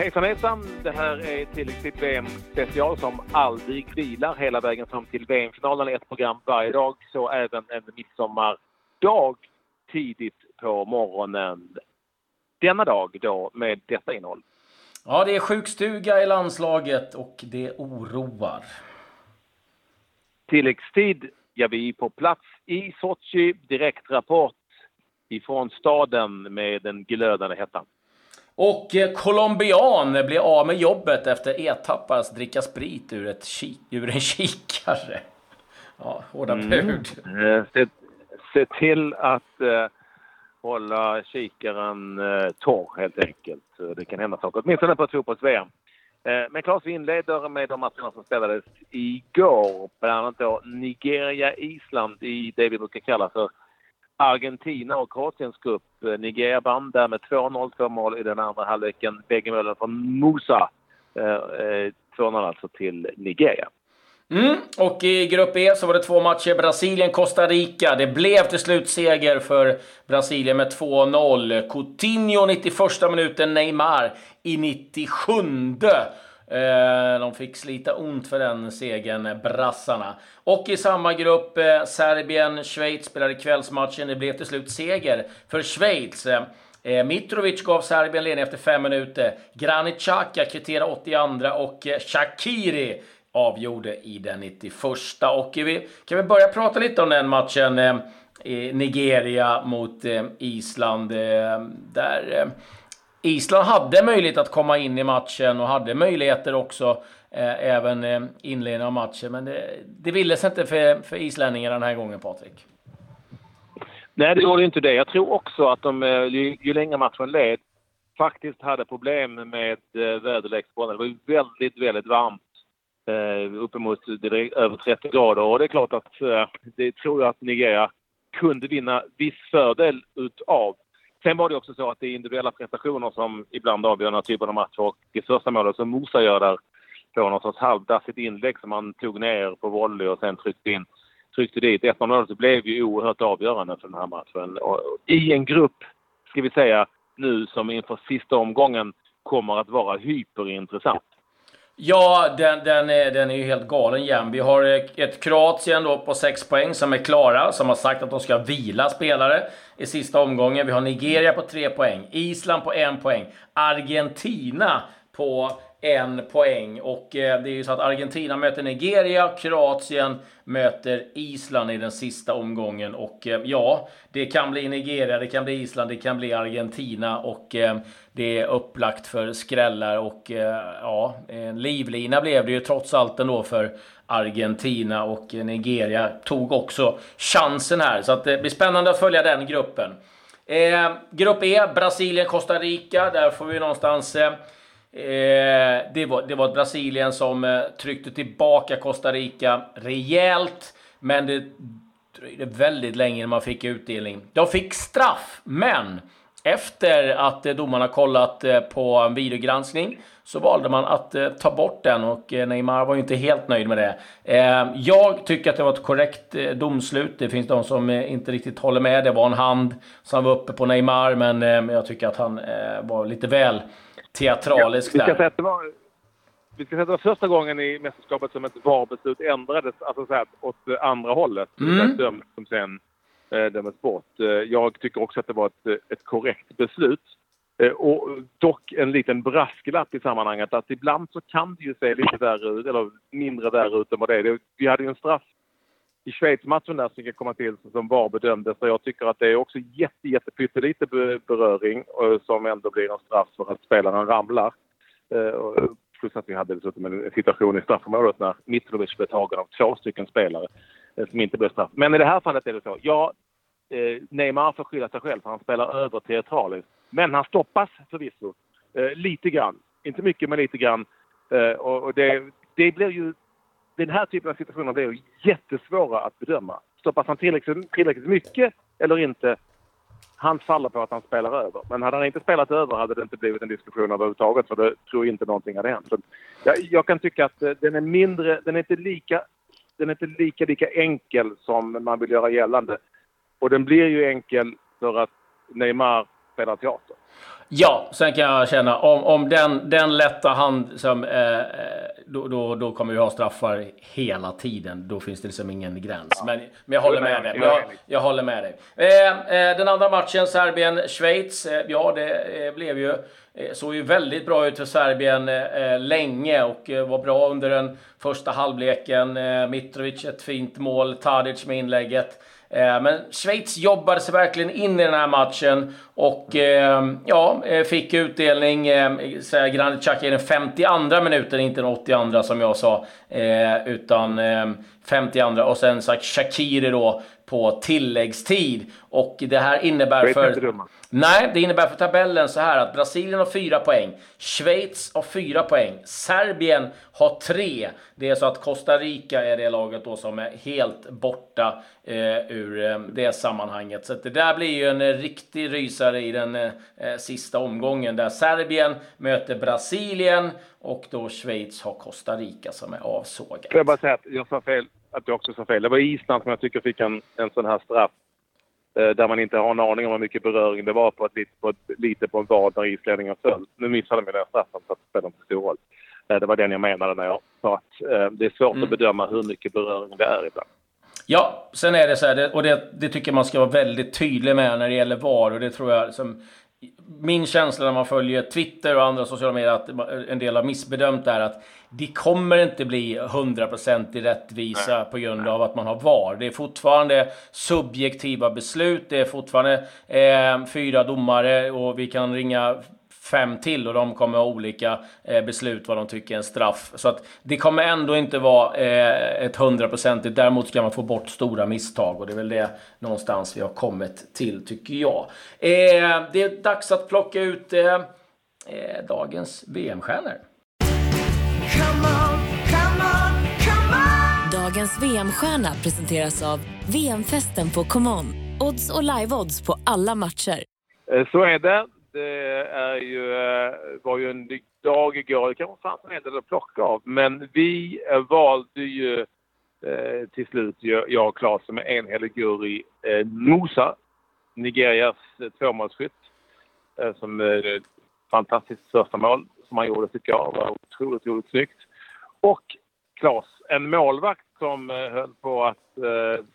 Hejsan hejsan! Det här är tilläggstid VM special som aldrig vilar hela vägen fram till VM-finalen. Ett program varje dag, så även en midsommardag tidigt på morgonen. Denna dag då med detta innehåll. Ja, det är sjukstuga i landslaget och det oroar. Tilläggstid, ja vi är på plats i Sochi. Direktrapport ifrån staden med den glödande hettan. Och eh, colombian blir av med jobbet efter etappas dricka sprit ur, ett kik ur en kikare. Ja, hårda mm. bud. Eh, se, se, till att eh, hålla kikaren eh, torr helt enkelt. Det kan hända saker, åtminstone på ett fotbolls-VM. Eh, men Claes, vi inleder med de matcherna som spelades igår. Bland annat då Nigeria-Island i det vi brukar kalla för Argentina och Kroatiens grupp. Eh, Nigeria vann där med 2-0, två mål i den andra halvleken. Bägge målen från Musa. Eh, eh, 2-0 alltså till Nigeria. Mm, och i grupp E så var det två matcher. Brasilien-Costa Rica. Det blev till slut seger för Brasilien med 2-0. Coutinho 91 minuten, Neymar i 97. Eh, de fick slita ont för den segern, eh, brassarna. Och i samma grupp, eh, Serbien-Schweiz spelade kvällsmatchen. Det blev till slut seger för Schweiz. Mitrovic gav Serbien ledning efter fem minuter. Granit Xhaka kvitterade 82 och Shakiri avgjorde i den 91. Och vi kan vi börja prata lite om den matchen. Eh, Nigeria mot eh, Island. Eh, där Island hade möjlighet att komma in i matchen och hade möjligheter också eh, även eh, inledningen av matchen. Men det, det ville sig inte för, för islänningarna den här gången, Patrik. Nej, det gjorde inte det. Jag tror också att de, eh, ju, ju längre matchen led, faktiskt hade problem med eh, väderleksbollen. Det var ju väldigt, väldigt varmt eh, uppemot direkt, över 30 grader. Och det är klart att eh, det tror jag att Nigeria kunde vinna viss fördel utav. Sen var det också så att det är individuella prestationer som ibland avgör den här typen av matcher. Och det första målet som Mosa gör där på något sorts halvdassigt inlägg som han tog ner på volley och sen tryckte in tryckte dit 1 0 så blev ju oerhört avgörande för den här matchen. Och I en grupp, ska vi säga, nu som inför sista omgången kommer att vara hyperintressant. Ja, den, den, är, den är ju helt galen jämn. Vi har ett Kroatien då på 6 poäng som är klara, som har sagt att de ska vila spelare i sista omgången. Vi har Nigeria på 3 poäng, Island på 1 poäng, Argentina på en poäng. Och eh, det är ju så att Argentina möter Nigeria, Kroatien möter Island i den sista omgången. Och eh, ja, det kan bli Nigeria, det kan bli Island, det kan bli Argentina. Och eh, det är upplagt för skrällar och eh, ja, en livlina blev det ju trots allt ändå för Argentina och eh, Nigeria tog också chansen här. Så att eh, det blir spännande att följa den gruppen. Eh, grupp E, Brasilien, Costa Rica. Där får vi någonstans Eh, Eh, det, var, det var Brasilien som eh, tryckte tillbaka Costa Rica rejält, men det dröjde väldigt länge innan man fick utdelning. De fick straff, men efter att eh, domarna kollat eh, på en videogranskning så valde man att eh, ta bort den och eh, Neymar var ju inte helt nöjd med det. Eh, jag tycker att det var ett korrekt eh, domslut. Det finns de som inte riktigt håller med. Det var en hand som var uppe på Neymar, men jag tycker att han var lite väl teatralisk ja, vi ska säga att det var, vi ska säga att det var första gången i mästerskapet som ett VAR-beslut ändrades alltså så här, åt andra hållet. Mm. Dömt som sen eh, dömdes bort. Eh, jag tycker också att det var ett, ett korrekt beslut. Eh, och dock en liten brasklapp i sammanhanget att ibland så kan det ju se lite värre ut, eller mindre värre ut än vad det är. Vi hade ju en straff i Schweiz-matchen där som kan komma till som VAR bedömdes. Så jag tycker att det är också jätte, jätte pyttelite beröring eh, som ändå blir en straff för att spelaren ramlar. Eh, plus att vi hade dessutom en situation i straffområdet när Mitrovic blev tagen av två stycken spelare eh, som inte blev straff. Men i det här fallet är det så. Ja, Neymar får skylla sig själv för han spelar över teatraliskt. Men han stoppas förvisso. Lite grann. Inte mycket, men lite grann. Och det, det blir ju den här typen av situationer blir jättesvåra att bedöma. Stoppas han tillräckligt, tillräckligt mycket eller inte? Han faller på att han spelar över. Men hade han inte spelat över hade det inte blivit en diskussion överhuvudtaget för det tror jag inte någonting hade hänt. Så jag, jag kan tycka att eh, den är mindre, den är inte lika, den är inte lika, lika enkel som man vill göra gällande. Och den blir ju enkel för att Neymar spelar teater. Ja, sen kan jag känna om, om den, den lätta hand som... Eh, eh, då, då, då kommer vi ha straffar hela tiden. Då finns det liksom ingen gräns. Men, men jag håller med dig. Jag, jag håller med dig. Eh, eh, den andra matchen, Serbien-Schweiz. Eh, ja, det eh, blev ju... såg ju väldigt bra ut för Serbien länge och var bra under den första halvleken. Mitrovic ett fint mål, Tadic med inlägget. Eh, men Schweiz jobbade sig verkligen in i den här matchen och eh, ja, eh, fick utdelning. Granit Xhaka i den 52 minuten, inte den 82 som jag sa, utan 52 och sen Shakiri då på tilläggstid. Och det här innebär för... Nej, det innebär för tabellen så här att Brasilien har fyra poäng, Schweiz har fyra poäng, Serbien har tre. Det är så att Costa Rica är det laget då som är helt borta eh, ur eh, det sammanhanget. Så det där blir ju en eh, riktig rysare i den eh, sista omgången där Serbien möter Brasilien och då Schweiz har Costa Rica som är avsågat. Får jag bara säga att jag sa fel, att jag också sa fel. Det var Island som jag tycker fick en, en sån här straff Eh, där man inte har en aning om hur mycket beröring det var på ett, på ett, lite på en vad när islänningen föll. Nu missade de den straffen så att det spelar inte stor roll. Eh, det var den jag menade när jag sa att eh, det är svårt mm. att bedöma hur mycket beröring det är ibland. Ja, sen är det så här, och det, det, tycker man ska vara väldigt tydlig med när det gäller VAR och det tror jag som min känsla när man följer Twitter och andra sociala medier att en del har missbedömt är att det kommer inte bli 100% i rättvisa på grund av att man har VAR. Det är fortfarande subjektiva beslut. Det är fortfarande eh, fyra domare och vi kan ringa fem till och de kommer ha olika eh, beslut vad de tycker är en straff. Så att det kommer ändå inte vara eh, ett hundraprocentigt. Däremot ska man få bort stora misstag och det är väl det någonstans vi har kommit till tycker jag. Eh, det är dags att plocka ut eh, eh, dagens VM-stjärnor. Dagens VM-stjärna presenteras av VM-festen på ComeOn. Odds och live-odds på alla matcher. Eh, så är det. Det är ju, eh, var ju en dag igår. Det kanske fanns en del att plocka av. Men vi valde ju eh, till slut, jag och Claes som är enhällig jury, eh, Nosa, Nigerias tvåmålsskytt. Som ett fantastiskt första mål som han gjorde tycker jag var otroligt, otroligt snyggt. Och Claes, en målvakt som höll på att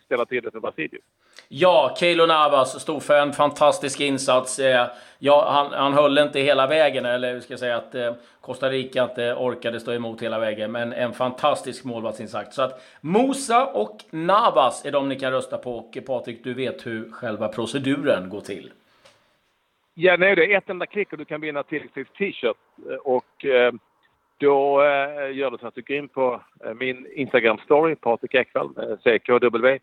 ställa till det för Brasilien. Ja, Keilo Navas stod för en fantastisk insats. Eh, ja, han, han höll inte hela vägen, eller vi ska säga att eh, Costa Rica inte orkade stå emot hela vägen, men en fantastisk målvaktsinsats. Så att Mosa och Navas är de ni kan rösta på. Och Patrik, du vet hur själva proceduren går till. Ja, nej, det är ett enda klick och du kan vinna tilläggstid t-shirt. Och eh, då eh, gör du så att du går in på eh, min Instagram-story, Patrik Ekwall, CKW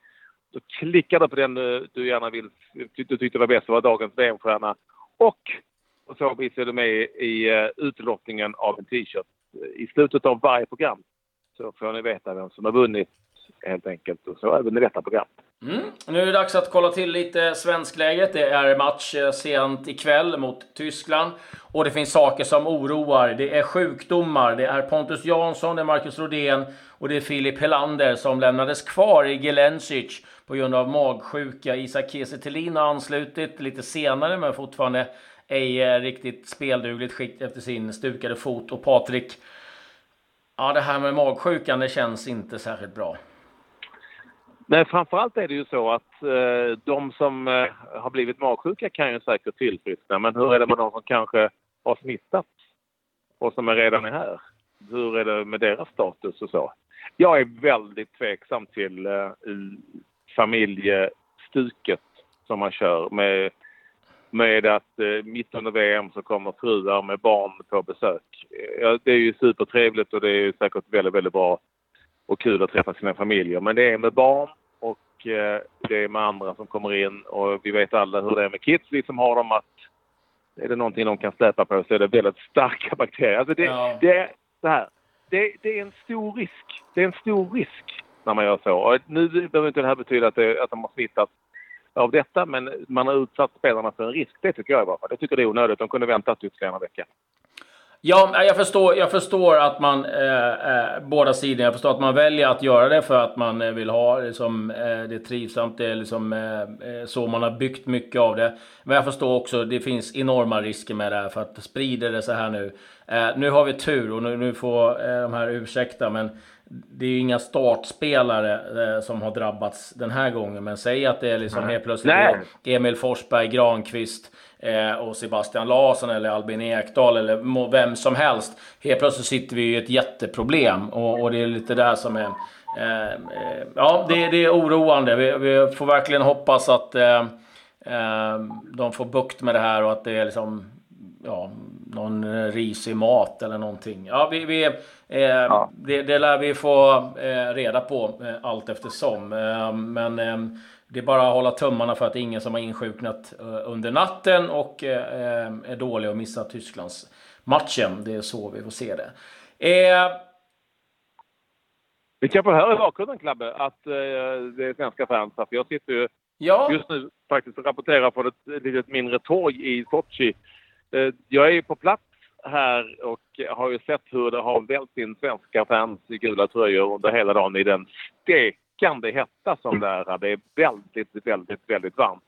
så klickar du på den eh, du gärna vill, du tyckte var bäst, var dagens VM-stjärna. Och på så vis är du med i i utlottningen av en t-shirt. I slutet av varje program så får ni veta vem som har vunnit helt enkelt. Och så även i detta program. Mm. Nu är det dags att kolla till lite svenskläget. Det är match eh, sent ikväll mot Tyskland. Och det finns saker som oroar. Det är sjukdomar. Det är Pontus Jansson, det är Marcus Rodén och det är Filip Helander som lämnades kvar i Gelencic på grund av magsjuka. Isak Kiese har anslutit lite senare men fortfarande ej eh, riktigt speldugligt skick efter sin stukade fot. Och Patrik, ja det här med magsjukan det känns inte särskilt bra. Nej, framförallt är det ju så att eh, de som eh, har blivit magsjuka kan ju säkert tillfriskna. Men hur är det med de som kanske har smittats och som är redan är här? Hur är det med deras status och så? Jag är väldigt tveksam till eh, familjestuket som man kör med, med att eh, mitt under VM så kommer fruar med barn på besök. Ja, det är ju supertrevligt och det är säkert väldigt, väldigt bra och kul att träffa sina familjer. Men det är med barn och eh, det är med andra som kommer in och vi vet alla hur det är med kids. Vi som har dem att är det någonting de kan släpa på så är det väldigt starka bakterier. Alltså det, ja. det är så här. Det, det, är en stor risk. Det är en stor risk när man gör så. Och nu behöver inte det här betyda att, det, att de har smittats av detta, men man har utsatt spelarna för en risk. Det tycker jag i varje fall. Jag tycker det är onödigt. De kunde väntat ytterligare en vecka. Ja, jag förstår, jag förstår att man, eh, eh, båda sidor, jag förstår att man väljer att göra det för att man eh, vill ha liksom, eh, det är trivsamt, det är liksom eh, eh, så man har byggt mycket av det. Men jag förstår också, att det finns enorma risker med det här för att sprider det så här nu. Eh, nu har vi tur och nu, nu får de här ursäkta, men det är ju inga startspelare som har drabbats den här gången. Men säg att det är liksom helt plötsligt Nej. Emil Forsberg, Granqvist, eh, och Sebastian Larsson eller Albin Ekdal eller vem som helst. Helt plötsligt sitter vi i ett jätteproblem och, och det är lite där som är... Eh, eh, ja, det, det, är oroande. Vi, vi, får verkligen hoppas att eh, eh, de får bukt med det här och att det är liksom ja, någon risig mat eller någonting. Ja, vi, vi, eh, ja. Det, det lär vi få eh, reda på eh, allt eftersom. Eh, men det är bara att hålla tummarna för att det är ingen som har insjuknat eh, under natten och eh, är dålig och missar Tysklands matchen. Det är så vi får se det. Eh... Vi kan få höra i bakgrunden, Klabbe, att eh, det är svenska fans. För jag sitter ju ja. just nu faktiskt och rapporterar från ett litet mindre torg i Sochi. Eh, jag är ju på plats här och har ju sett hur det har vält in svenska fans i gula tröjor under hela dagen i den stekande hetta som det är. Det är väldigt, väldigt, väldigt varmt.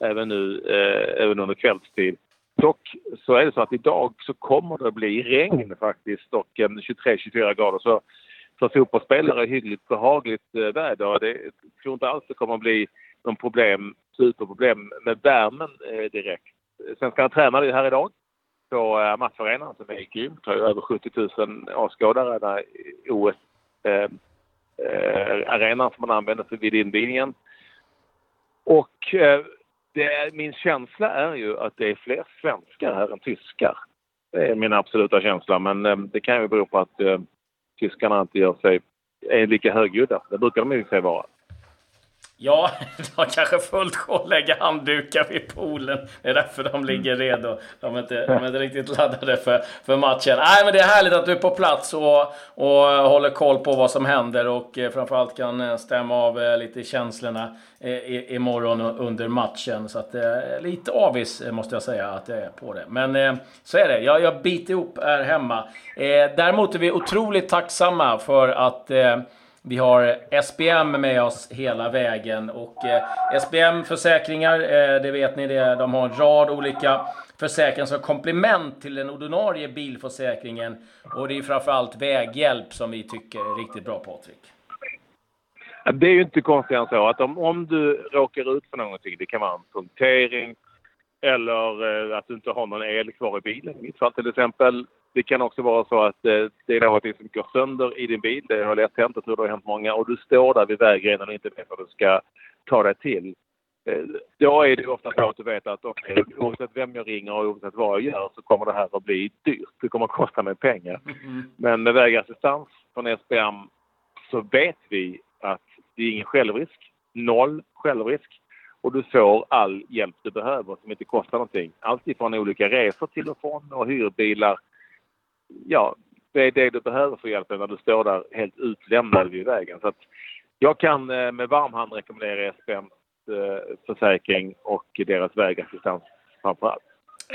Även nu, eh, även under kvällstid. Dock så är det så att idag så kommer det bli regn faktiskt och eh, 23-24 grader. Så för fotbollsspelare hyggligt behagligt eh, väder. Det, jag tror inte alls det kommer att bli någon problem, superproblem med värmen eh, direkt. Svenskarna tränade ju här idag på eh, matcharenan som är grymt. har ju över 70 000 åskådare när OS eh, eh, arenan som man använder för vid invigningen. Och eh, det, min känsla är ju att det är fler svenskar här än tyskar. Det är min absoluta känsla, men eh, det kan ju bero på att eh, tyskarna inte gör sig, är lika högljudda. Det brukar de ju sig vara. Ja, de har kanske fullt sjå att lägga handdukar vid poolen. Det är därför de ligger redo. De är inte, de är inte riktigt laddade för, för matchen. Nej, men det är härligt att du är på plats och, och håller koll på vad som händer och eh, framförallt kan eh, stämma av eh, lite känslorna eh, imorgon under matchen. Så att eh, lite avis måste jag säga att jag är på det. Men så är det. Jag, jag biter ihop här hemma. Däremot är vi otroligt tacksamma för att vi har SBM med oss hela vägen och eh, SBM Försäkringar, eh, det vet ni det, de har en rad olika försäkringar som komplement till den ordinarie bilförsäkringen. Och det är framförallt väghjälp som vi tycker är riktigt bra Patrik. Det är ju inte konstigt än så att om, om du råkar ut för någonting, det kan vara en punktering eller eh, att du inte har någon el kvar i bilen. I mitt fall till exempel det kan också vara så att eh, det är någonting som går sönder i din bil. Det har lätt hänt, jag tror det har hänt många. Och du står där vid vägrenen och inte vet vad du ska ta dig till. Eh, då är det ofta så att du vet att okay, oavsett vem jag ringer och oavsett vad jag gör så kommer det här att bli dyrt. Det kommer att kosta mig pengar. Mm. Men med vägassistans från SBM så vet vi att det är ingen självrisk. Noll självrisk. Och du får all hjälp du behöver som inte kostar någonting. Allt ifrån olika resor till och från och hyrbilar ja, det är det du behöver för hjälpen när du står där helt utlämnad vid vägen. Så att jag kan eh, med varm hand rekommendera SPMs eh, försäkring och deras vägassistans framför allt.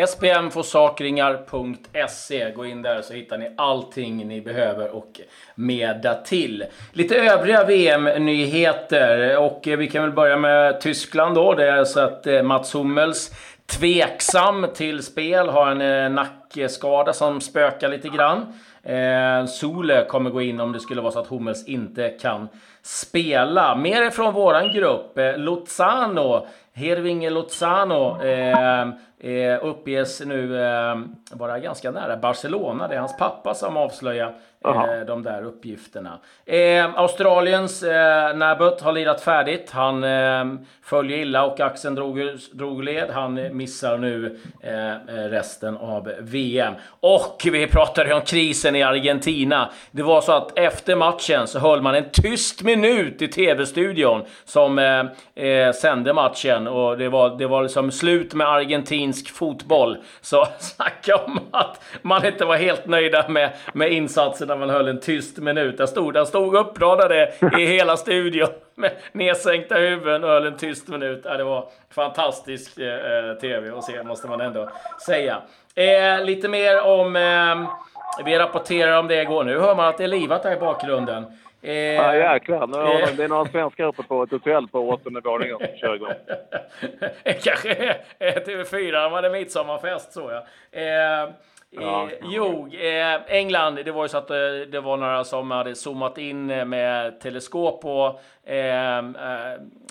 SPMforsakringar.se. Gå in där så hittar ni allting ni behöver och mer till. Lite övriga VM-nyheter och eh, vi kan väl börja med Tyskland då. Det är så att Mats Hummels tveksam till spel, har en nack nackskada som spökar lite grann. Eh, Sole kommer gå in om det skulle vara så att Hummels inte kan spela. Mer från våran grupp. Eh, Lozano, Hervinge Lozano, eh, eh, uppges nu eh, vara ganska nära Barcelona. Det är hans pappa som avslöjar eh, de där uppgifterna. Eh, Australiens eh, Nabbut har lirat färdigt. Han eh, följer illa och axeln drog, drog led. Han missar nu eh, resten av VM. Och vi pratade om krisen i Argentina. Det var så att efter matchen så höll man en tyst minut i tv-studion som eh, eh, sände matchen. Och det var, det var liksom slut med argentinsk fotboll. Så snacka om att man inte var helt nöjda med, med insatserna när man höll en tyst minut. Där stod, stod uppradade i hela studion med nedsänkta huvuden och höll en tyst minut. Ja, det var fantastisk eh, eh tv att se, måste man ändå säga. Eh, lite mer om... Eh, vi rapporterar om det igår. Nu hör man att det är livat här i bakgrunden. Eh, ja, jäklar. Nu har eh, det är några svenskar uppe på ett hotell på åttonde våningen som kör igång. Kanske TV4 var det midsommarfest, så jag. Eh, Ja. Eh, jo, eh, England, det var ju så att eh, det var några som hade zoomat in eh, med teleskop på eh, eh,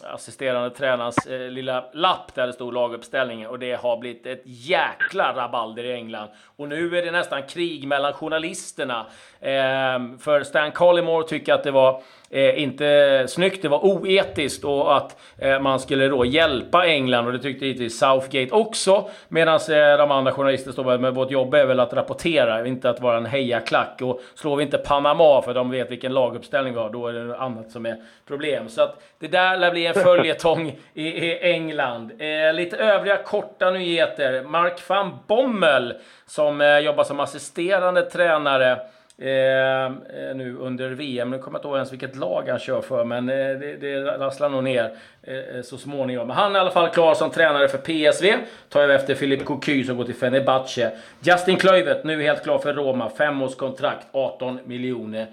assisterande tränarens eh, lilla lapp där det stod laguppställningen och det har blivit ett jäkla rabalder i England. Och nu är det nästan krig mellan journalisterna. Ehm, för Stan Collymore tycker att det var eh, inte snyggt, det var oetiskt och att eh, man skulle då hjälpa England och det tyckte givetvis Southgate också. Medan eh, de andra journalisterna står med vårt jobb är väl att rapportera, inte att vara en hejaklack. Och slår vi inte Panama för de vet vilken laguppställning vi har, då är det annat som är problem. Så att det där lär bli en följetong i, i England. Eh, lite övriga korta nyheter. Mark van Bommel som eh, jobbar som assisterande tränare Eh, eh, nu under VM. Nu kommer jag inte ihåg ens vilket lag han kör för, men eh, det, det rasslar nog ner eh, eh, så småningom. Men han är i alla fall klar som tränare för PSV. Tar över efter Filip Cocu som går till Fenerbahce. Justin Kluivert, nu helt klar för Roma. Femårskontrakt, 18 miljoner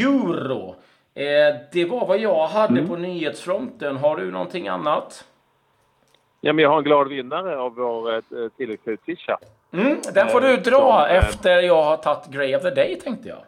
euro. Eh, det var vad jag hade mm. på nyhetsfronten. Har du någonting annat? Ja, men jag har en glad vinnare av vår eh, tilläggstid, Tisha. Mm, den får du dra som, efter jag har tagit Grey of the Day, tänkte jag.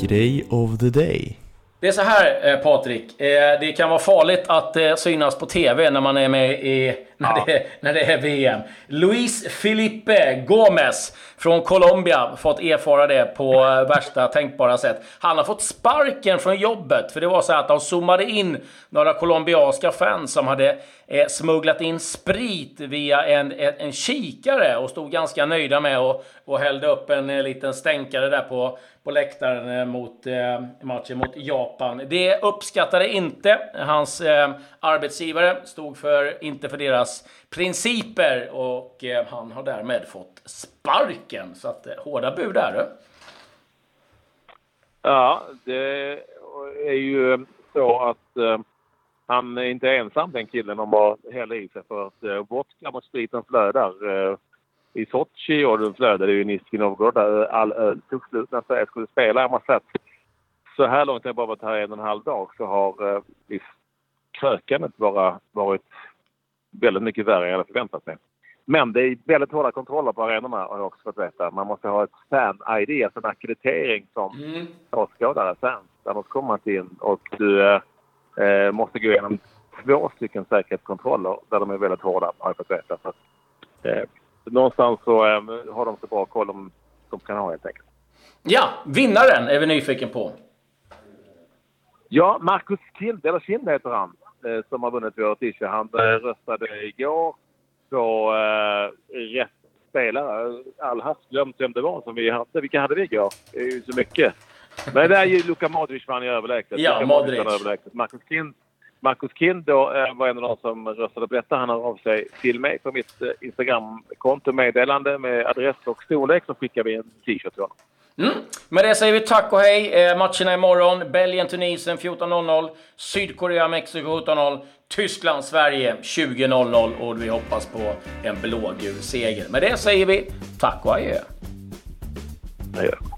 Grey of the Day. Det är så här eh, Patrik, eh, det kan vara farligt att eh, synas på TV när man är med i, när, ja. det, när det är VM. Luis Felipe Gomez från Colombia, fått erfara det på värsta tänkbara sätt. Han har fått sparken från jobbet, för det var så att de zoomade in några colombianska fans som hade smugglat in sprit via en, en, en kikare och stod ganska nöjda med och, och hällde upp en liten stänkare där på, på läktaren eh, mot eh, matchen mot Japan. Det uppskattade inte hans eh, arbetsgivare, stod för, inte för deras principer och eh, han har därmed fått sparken. Så att, eh, hårda bud är det. Eh. Ja, det är ju eh, så att eh, han är inte ensam den killen om att hälla i sig för att eh, vodka mot spriten flödar. I Sochi och då flödade ju Nizjnij Novgorod där all öl tog slut när Sverige skulle spela. Jag måste att så här långt, jag bara varit här en och en halv dag, så har eh, krökandet bara varit väldigt mycket värre än jag hade förväntat mig. Men det är väldigt hårda kontroller på arenorna har jag också fått veta. Man måste ha ett fan-ID, alltså en akkreditering som mm. åskådare, fans. Annars kommer man in och du eh, eh, måste gå igenom två stycken säkerhetskontroller där de är väldigt hårda har jag fått veta. Så, eh, någonstans så äh, har de så bra koll om de kan ha helt enkelt. Ja, vinnaren är vi nyfiken på. Ja, Marcus Kind, eller Kind heter han, eh, som har vunnit vår t Han eh, röstade igår på eh, rätt spelare. All hast glömt vem det var som vi hade. Vilka hade vi igår? Det är ju så mycket. Men det är ju Luka Modric vann ju överlägset. Ja, Modric. Överlägset. Marcus Kind Marcus Kind då, eh, var en av de som röstade på detta. Han har av sig till mig på mitt eh, Instagramkonto meddelande med adress och storlek så skickar vi en t-shirt till honom. Mm. Med det säger vi tack och hej. Eh, matcherna imorgon. Belgien-Tunisien 14.00. Sydkorea-Mexiko 17.00. Tyskland-Sverige 20.00 och vi hoppas på en blågul seger. Med det säger vi tack och adjö. Adjö.